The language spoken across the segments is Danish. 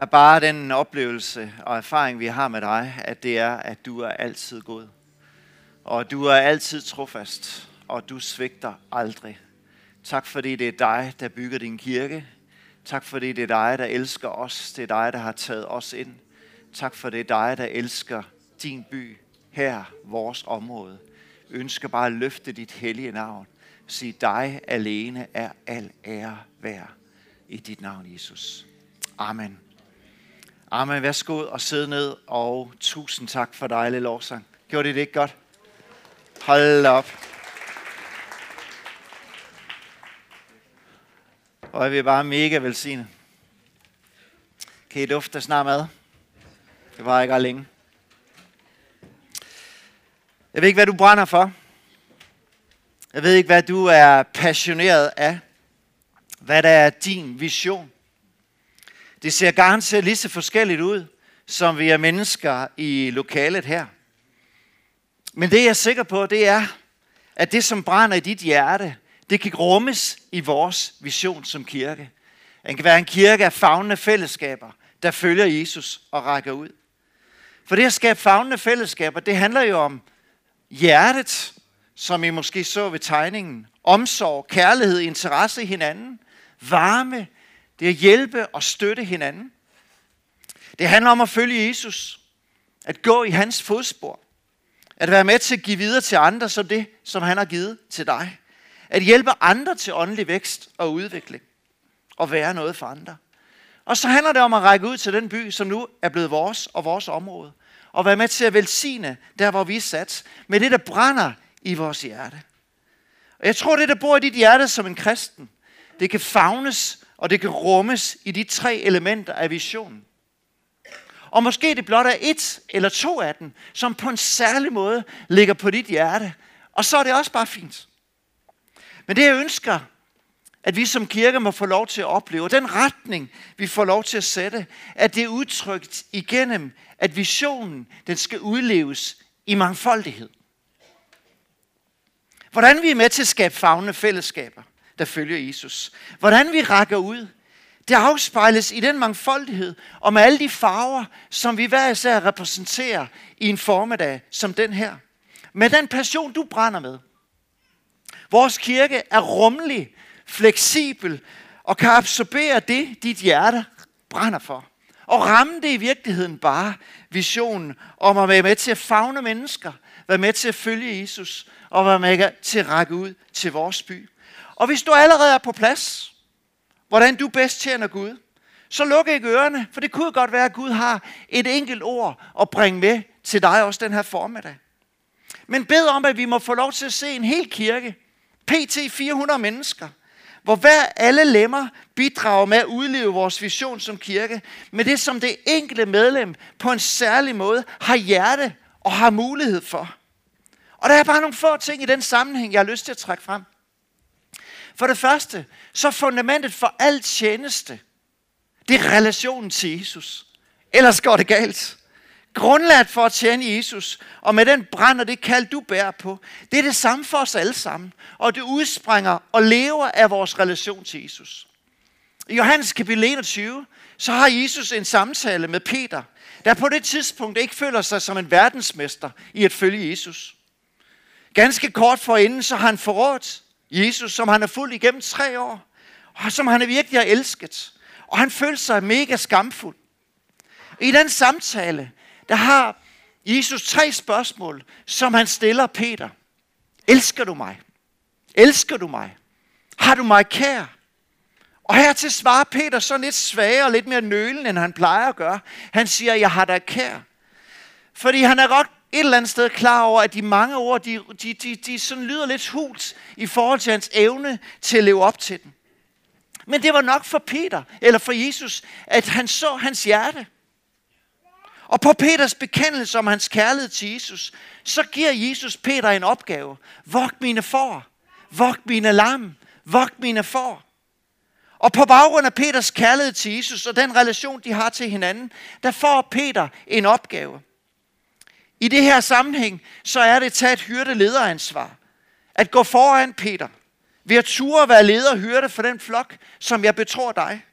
er bare den oplevelse og erfaring, vi har med dig, at det er, at du er altid god. Og du er altid trofast, og du svigter aldrig. Tak fordi det er dig, der bygger din kirke. Tak fordi det er dig, der elsker os. Det er dig, der har taget os ind. Tak for det er dig, der elsker din by her, vores område. Vi ønsker bare at løfte dit hellige navn. Sige, dig alene er al ære værd i dit navn, Jesus. Amen. Amen. Værsgo og sidde ned, og tusind tak for dejlig lovsang. Gjorde det ikke godt? Hold op. Og jeg vil bare mega velsigne. Kan I dufte snart mad? Det var ikke længe. Jeg ved ikke, hvad du brænder for. Jeg ved ikke, hvad du er passioneret af. Hvad der er din vision. Det ser garanteret lige så forskelligt ud, som vi er mennesker i lokalet her. Men det jeg er sikker på, det er, at det som brænder i dit hjerte, det kan rummes i vores vision som kirke. Den kan være en kirke af fagnende fællesskaber, der følger Jesus og rækker ud. For det at skabe fagnende fællesskaber, det handler jo om hjertet, som I måske så ved tegningen. Omsorg, kærlighed, interesse i hinanden, varme, det er at hjælpe og støtte hinanden. Det handler om at følge Jesus, at gå i hans fodspor, at være med til at give videre til andre som det, som han har givet til dig. At hjælpe andre til åndelig vækst og udvikling, og være noget for andre. Og så handler det om at række ud til den by, som nu er blevet vores og vores område, og være med til at velsigne der, hvor vi er sat, med det, der brænder i vores hjerte. Og jeg tror, det, der bor i dit hjerte som en kristen, det kan fagnes og det kan rummes i de tre elementer af visionen. Og måske det blot er et eller to af dem, som på en særlig måde ligger på dit hjerte. Og så er det også bare fint. Men det jeg ønsker, at vi som kirke må få lov til at opleve, den retning, vi får lov til at sætte, at det er udtrykt igennem, at visionen, den skal udleves i mangfoldighed. Hvordan vi er med til at skabe fagne fællesskaber der følger Jesus. Hvordan vi rækker ud, det afspejles i den mangfoldighed og med alle de farver, som vi hver især repræsenterer i en formiddag som den her. Med den passion, du brænder med. Vores kirke er rummelig, fleksibel og kan absorbere det, dit hjerte brænder for. Og ramme det i virkeligheden bare visionen om at være med til at fagne mennesker, være med til at følge Jesus og være med til at række ud til vores by. Og hvis du allerede er på plads, hvordan du bedst tjener Gud, så luk ikke ørerne, for det kunne godt være, at Gud har et enkelt ord at bringe med til dig også den her formiddag. Men bed om, at vi må få lov til at se en hel kirke, pt. 400 mennesker, hvor hver alle lemmer bidrager med at udleve vores vision som kirke, med det som det enkelte medlem på en særlig måde har hjerte og har mulighed for. Og der er bare nogle få ting i den sammenhæng, jeg har lyst til at trække frem. For det første, så fundamentet for alt tjeneste, det er relationen til Jesus. Ellers går det galt. Grundlaget for at tjene Jesus, og med den brand og det kald, du bærer på, det er det samme for os alle sammen. Og det udspringer og lever af vores relation til Jesus. I Johannes kapitel 21, så har Jesus en samtale med Peter, der på det tidspunkt ikke føler sig som en verdensmester i at følge Jesus. Ganske kort forinden, så har han forrådt Jesus, som han har fulgt igennem tre år, og som han virkelig har elsket. Og han følte sig mega skamfuld. I den samtale, der har Jesus tre spørgsmål, som han stiller Peter. Elsker du mig? Elsker du mig? Har du mig kær? Og her til svarer Peter så lidt svagere og lidt mere nølende, end han plejer at gøre. Han siger, jeg har dig kær. Fordi han er godt et eller andet sted klar over, at de mange ord, de, de, de, de sådan lyder lidt hult i forhold til hans evne til at leve op til den. Men det var nok for Peter, eller for Jesus, at han så hans hjerte. Og på Peters bekendelse om hans kærlighed til Jesus, så giver Jesus Peter en opgave. Vogt mine får. Vogt mine lam. Vogt mine får. Og på baggrund af Peters kærlighed til Jesus og den relation, de har til hinanden, der får Peter en opgave. I det her sammenhæng, så er det at tage et hyrde-lederansvar. At gå foran Peter. Ved at ture være leder og hyrde for den flok, som jeg betror dig.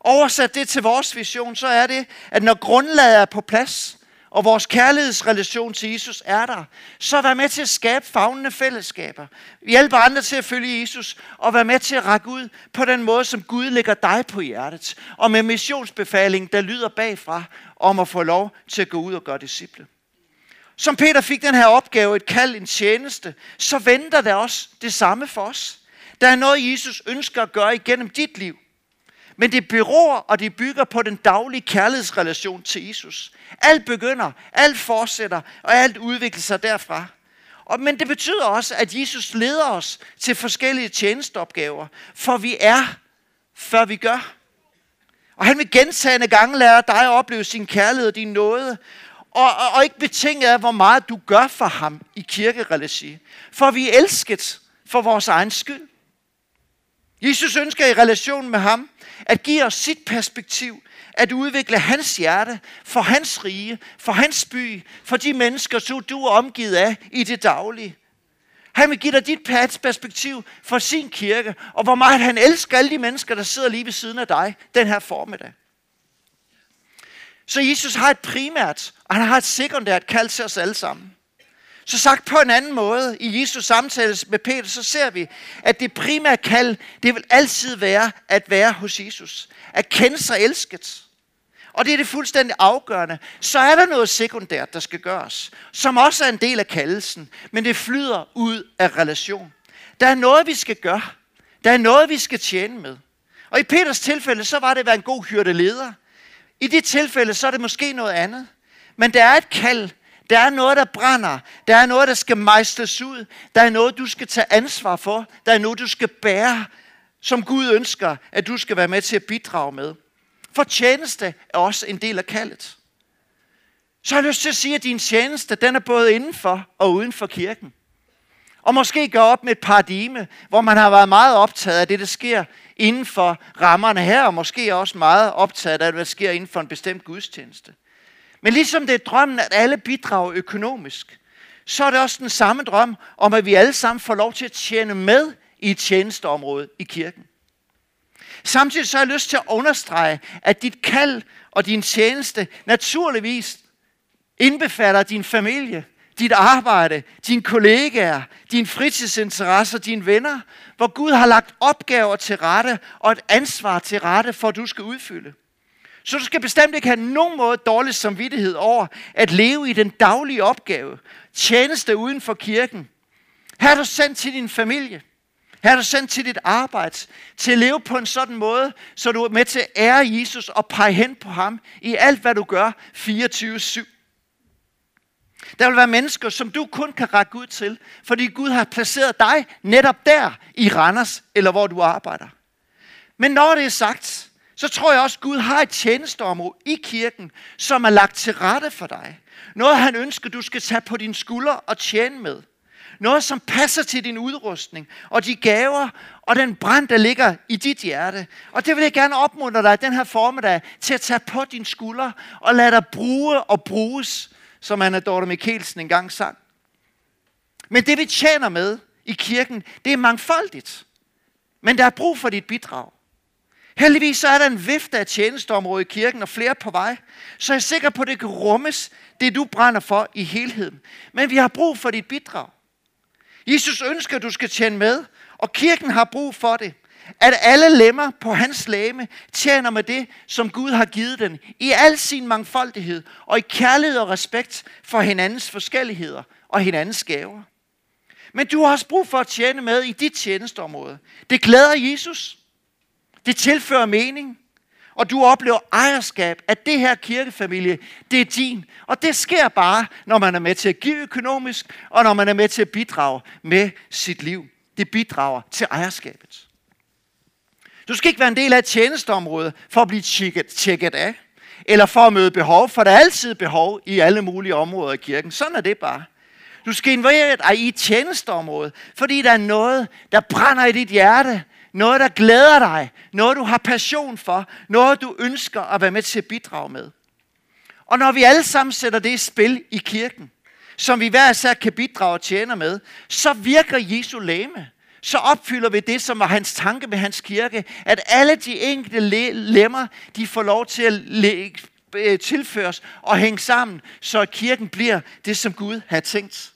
Oversat det til vores vision, så er det, at når grundlaget er på plads, og vores kærlighedsrelation til Jesus er der, så vær med til at skabe fagnende fællesskaber. Hjælpe andre til at følge Jesus, og vær med til at række ud på den måde, som Gud lægger dig på hjertet. Og med missionsbefaling, der lyder bagfra, om at få lov til at gå ud og gøre disciple. Som Peter fik den her opgave, et kald, en tjeneste, så venter der også det samme for os. Der er noget, Jesus ønsker at gøre igennem dit liv. Men det beror og det bygger på den daglige kærlighedsrelation til Jesus. Alt begynder, alt fortsætter, og alt udvikler sig derfra. Og, men det betyder også, at Jesus leder os til forskellige tjenesteopgaver, for vi er, før vi gør. Og han vil gentagende gange lære dig at opleve sin kærlighed og din nåde, og, og, og ikke betinget af, hvor meget du gør for ham i kirkereligi. For vi er elsket for vores egen skyld. Jesus ønsker i relation med ham at give os sit perspektiv, at udvikle hans hjerte for hans rige, for hans by, for de mennesker, som du er omgivet af i det daglige. Han vil give dig dit perspektiv for sin kirke, og hvor meget han elsker alle de mennesker, der sidder lige ved siden af dig den her formiddag. Så Jesus har et primært, og han har et sekundært kald til os alle sammen. Så sagt på en anden måde, i Jesus samtale med Peter, så ser vi, at det primære kald, det vil altid være at være hos Jesus. At kende sig elsket. Og det er det fuldstændig afgørende. Så er der noget sekundært, der skal gøres, som også er en del af kaldelsen, men det flyder ud af relation. Der er noget, vi skal gøre. Der er noget, vi skal tjene med. Og i Peters tilfælde, så var det at være en god hyrdeleder. I dit tilfælde, så er det måske noget andet. Men der er et kald, der er noget, der brænder. Der er noget, der skal mejstes ud. Der er noget, du skal tage ansvar for. Der er noget, du skal bære, som Gud ønsker, at du skal være med til at bidrage med. For tjeneste er også en del af kaldet. Så har jeg lyst til at sige, at din tjeneste, den er både indenfor og uden for kirken. Og måske gå op med et paradigme, hvor man har været meget optaget af det, der sker inden for rammerne her, og måske også meget optaget af, hvad der sker inden for en bestemt gudstjeneste. Men ligesom det er drømmen, at alle bidrager økonomisk, så er det også den samme drøm om, at vi alle sammen får lov til at tjene med i et tjenesteområde i kirken. Samtidig så har jeg lyst til at understrege, at dit kald og din tjeneste naturligvis indbefatter din familie, dit arbejde, dine kollegaer, dine fritidsinteresser, dine venner, hvor Gud har lagt opgaver til rette og et ansvar til rette, for at du skal udfylde. Så du skal bestemt ikke have nogen måde dårlig samvittighed over at leve i den daglige opgave, tjeneste uden for kirken. Her er du sendt til din familie. Her er du sendt til dit arbejde, til at leve på en sådan måde, så du er med til at ære Jesus og pege hen på ham i alt, hvad du gør 24-7. Der vil være mennesker, som du kun kan række ud til, fordi Gud har placeret dig netop der i Randers, eller hvor du arbejder. Men når det er sagt, så tror jeg også, at Gud har et tjenesteområde i kirken, som er lagt til rette for dig. Noget, han ønsker, du skal tage på dine skuldre og tjene med. Noget, som passer til din udrustning og de gaver og den brand, der ligger i dit hjerte. Og det vil jeg gerne opmuntre dig den her formiddag til at tage på dine skuldre og lade dig bruge og bruges, som Anna Dorte Mikkelsen engang sang. Men det vi tjener med i kirken, det er mangfoldigt. Men der er brug for dit bidrag. Heldigvis så er der en vifte af tjenesteområder i kirken og flere på vej. Så jeg er sikker på, at det kan rummes, det du brænder for i helheden. Men vi har brug for dit bidrag. Jesus ønsker, at du skal tjene med, og kirken har brug for det. At alle lemmer på hans læme tjener med det, som Gud har givet den, i al sin mangfoldighed, og i kærlighed og respekt for hinandens forskelligheder og hinandens gaver. Men du har også brug for at tjene med i dit tjenesteområde. Det glæder Jesus. Det tilfører mening. Og du oplever ejerskab, at det her kirkefamilie, det er din. Og det sker bare, når man er med til at give økonomisk, og når man er med til at bidrage med sit liv. Det bidrager til ejerskabet. Du skal ikke være en del af et tjenesteområde for at blive tjekket, tjekket af, eller for at møde behov, for der er altid behov i alle mulige områder i kirken. Sådan er det bare. Du skal involvere dig i et tjenesteområde, fordi der er noget, der brænder i dit hjerte, noget, der glæder dig. Noget, du har passion for. Noget, du ønsker at være med til at bidrage med. Og når vi alle sammen sætter det i spil i kirken, som vi hver især kan bidrage og tjene med, så virker Jesu læme så opfylder vi det, som var hans tanke med hans kirke, at alle de enkelte lemmer, de får lov til at øh, tilføres og hænge sammen, så kirken bliver det, som Gud har tænkt.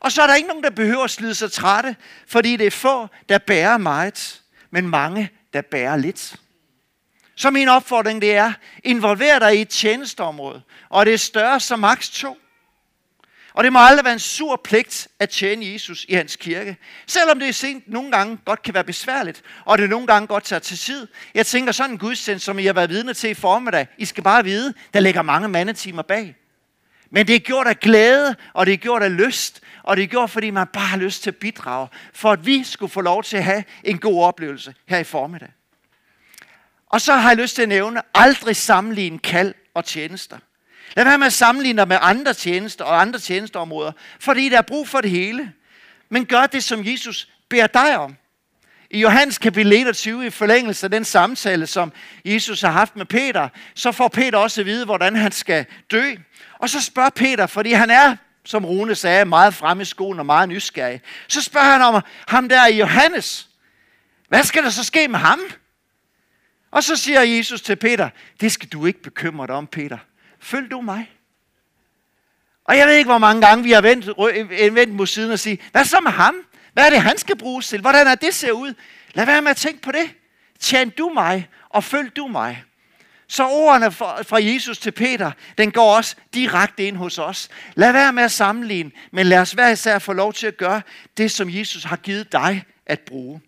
Og så er der ikke nogen, der behøver at slide sig trætte, fordi det er få, der bærer meget, men mange, der bærer lidt. Så min opfordring det er, involver dig i et tjenesteområde, og det er større som maks to. Og det må aldrig være en sur pligt at tjene Jesus i hans kirke. Selvom det er sent nogle gange godt kan være besværligt, og det nogle gange godt tager til tid. Jeg tænker sådan en gudstjeneste, som I har været vidne til i formiddag. I skal bare vide, der ligger mange mandetimer bag. Men det er gjort af glæde, og det er gjort af lyst, og det er gjort, fordi man bare har lyst til at bidrage, for at vi skulle få lov til at have en god oplevelse her i formiddag. Og så har jeg lyst til at nævne, aldrig sammenligne kald og tjenester. Lad være med at sammenligne dig med andre tjenester og andre tjenesteområder, fordi der er brug for det hele. Men gør det, som Jesus beder dig om. I Johannes kapitel 21, i forlængelse af den samtale, som Jesus har haft med Peter, så får Peter også at vide, hvordan han skal dø. Og så spørger Peter, fordi han er, som Rune sagde, meget fremme i skoen og meget nysgerrig. Så spørger han om ham der i Johannes. Hvad skal der så ske med ham? Og så siger Jesus til Peter, det skal du ikke bekymre dig om, Peter. Følg du mig. Og jeg ved ikke, hvor mange gange vi har vendt, øh, vendt mod siden og sige, hvad så med ham? Hvad er det, han skal bruges til? Hvordan er det ser ud? Lad være med at tænke på det. Tjen du mig, og følg du mig. Så ordene fra Jesus til Peter, den går også direkte ind hos os. Lad være med at sammenligne, men lad os hver især få lov til at gøre det, som Jesus har givet dig at bruge.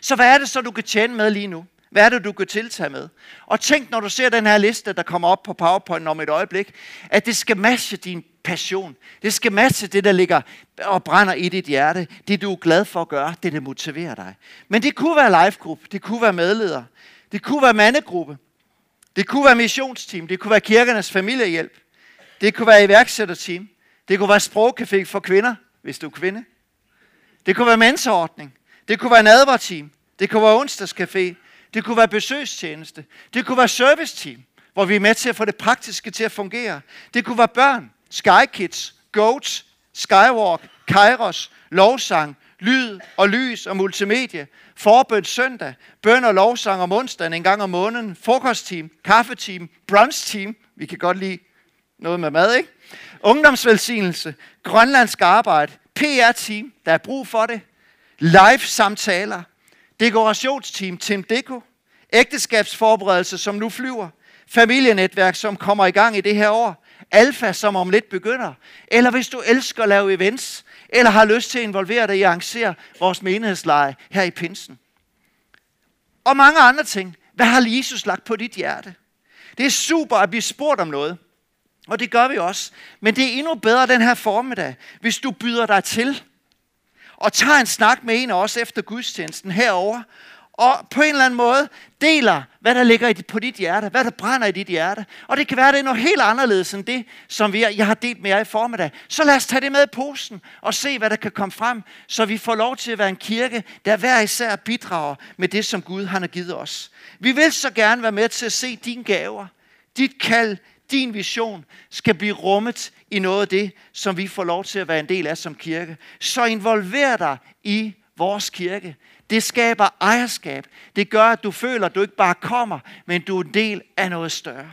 Så hvad er det så, du kan tjene med lige nu? Hvad er det, du kan tiltage med? Og tænk, når du ser den her liste, der kommer op på PowerPoint om et øjeblik, at det skal matche din passion. Det skal matche det, der ligger og brænder i dit hjerte. Det, du er glad for at gøre, det, der motiverer dig. Men det kunne være livegruppe, det kunne være medleder, det kunne være mandegruppe, det kunne være missionsteam, det kunne være kirkernes familiehjælp, det kunne være iværksætterteam, det kunne være sprogcafé for kvinder, hvis du er kvinde. Det kunne være mentorordning, det kunne være nadverteam, det kunne være onsdagscafé, det kunne være besøgstjeneste. Det kunne være serviceteam, hvor vi er med til at få det praktiske til at fungere. Det kunne være børn, Sky Kids, Goats, Skywalk, Kairos, lovsang, lyd og lys og multimedie, forbøn søndag, bøn og lovsang om onsdagen en gang om måneden, frokostteam, kaffeteam, brunch-team, vi kan godt lide noget med mad, ikke? Ungdomsvelsignelse, grønlandsk arbejde, PR-team, der er brug for det, live-samtaler, dekorationsteam Tim Deko, ægteskabsforberedelse, som nu flyver, familienetværk, som kommer i gang i det her år, alfa, som om lidt begynder, eller hvis du elsker at lave events, eller har lyst til at involvere dig i at arrangere vores menighedsleje her i Pinsen. Og mange andre ting. Hvad har Jesus lagt på dit hjerte? Det er super at blive spurgt om noget. Og det gør vi også. Men det er endnu bedre den her formiddag, hvis du byder dig til og tager en snak med en af os efter gudstjenesten herover og på en eller anden måde deler, hvad der ligger på dit hjerte, hvad der brænder i dit hjerte. Og det kan være, at det er noget helt anderledes end det, som vi, jeg har delt med jer i formiddag. Så lad os tage det med i posen og se, hvad der kan komme frem, så vi får lov til at være en kirke, der hver især bidrager med det, som Gud har givet os. Vi vil så gerne være med til at se dine gaver, dit kald, din vision skal blive rummet i noget af det, som vi får lov til at være en del af som kirke. Så involver dig i vores kirke. Det skaber ejerskab. Det gør, at du føler, at du ikke bare kommer, men du er en del af noget større.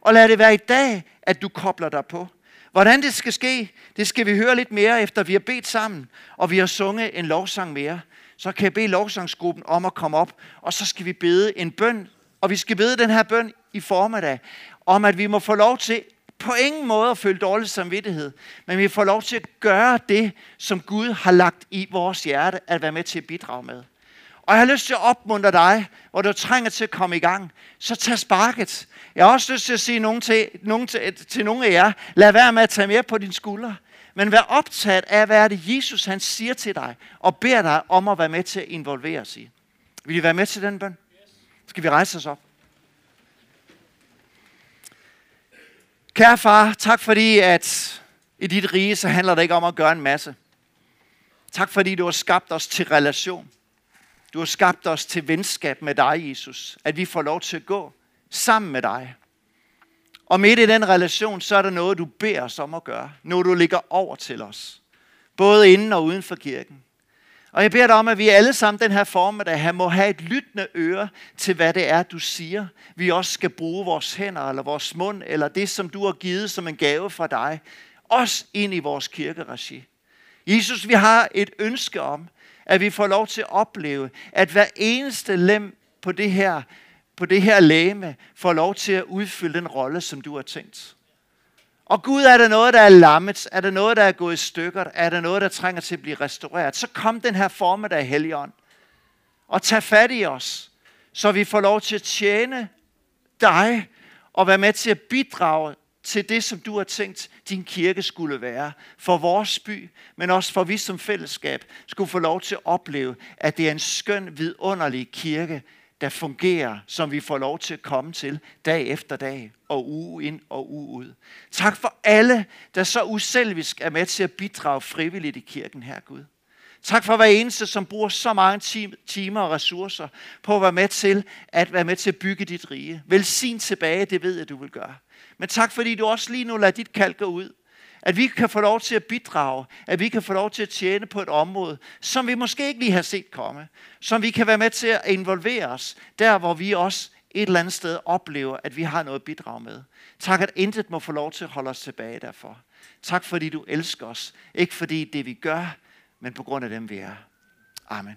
Og lad det være i dag, at du kobler dig på. Hvordan det skal ske, det skal vi høre lidt mere efter vi har bedt sammen, og vi har sunget en lovsang mere. Så kan jeg bede lovsangsgruppen om at komme op, og så skal vi bede en bøn. Og vi skal bede den her bøn i formiddag, om at vi må få lov til på ingen måde at føle dårlig samvittighed, men vi får lov til at gøre det, som Gud har lagt i vores hjerte, at være med til at bidrage med. Og jeg har lyst til at opmuntre dig, hvor du trænger til at komme i gang, så tag sparket. Jeg har også lyst til at sige nogen til, nogen til, til nogle af jer, lad være med at tage mere på dine skuldre, men vær optaget af, hvad er det Jesus han siger til dig, og beder dig om at være med til at involvere sig. Vil I være med til den bøn? Skal vi rejse os op? Kære far, tak fordi, at i dit rige, så handler det ikke om at gøre en masse. Tak fordi du har skabt os til relation. Du har skabt os til venskab med dig, Jesus. At vi får lov til at gå sammen med dig. Og midt i den relation, så er der noget, du beder os om at gøre. Noget, du ligger over til os. Både inden og uden for kirken. Og jeg beder dig om, at vi alle sammen den her formiddag må have et lyttende øre til, hvad det er, du siger. Vi også skal bruge vores hænder, eller vores mund, eller det, som du har givet som en gave fra dig, også ind i vores kirkeregi. Jesus, vi har et ønske om, at vi får lov til at opleve, at hver eneste lem på det her, på det her læme får lov til at udfylde den rolle, som du har tænkt. Og Gud, er der noget, der er lammet? Er der noget, der er gået i stykker? Er der noget, der trænger til at blive restaureret? Så kom den her formiddag, Helligånd, og tag fat i os, så vi får lov til at tjene dig og være med til at bidrage til det, som du har tænkt, din kirke skulle være. For vores by, men også for vi som fællesskab, skulle få lov til at opleve, at det er en skøn, vidunderlig kirke, der fungerer, som vi får lov til at komme til dag efter dag og uge ind og uge ud. Tak for alle, der så uselvisk er med til at bidrage frivilligt i kirken her, Gud. Tak for hver eneste, som bruger så mange timer og ressourcer på at være med til at være med til at bygge dit rige. Velsign tilbage, det ved jeg, du vil gøre. Men tak fordi du også lige nu lader dit kald gå ud. At vi kan få lov til at bidrage, at vi kan få lov til at tjene på et område, som vi måske ikke lige har set komme. Som vi kan være med til at involvere os, der hvor vi også et eller andet sted oplever, at vi har noget at bidrage med. Tak, at intet må få lov til at holde os tilbage derfor. Tak, fordi du elsker os. Ikke fordi det vi gør, men på grund af dem vi er. Amen.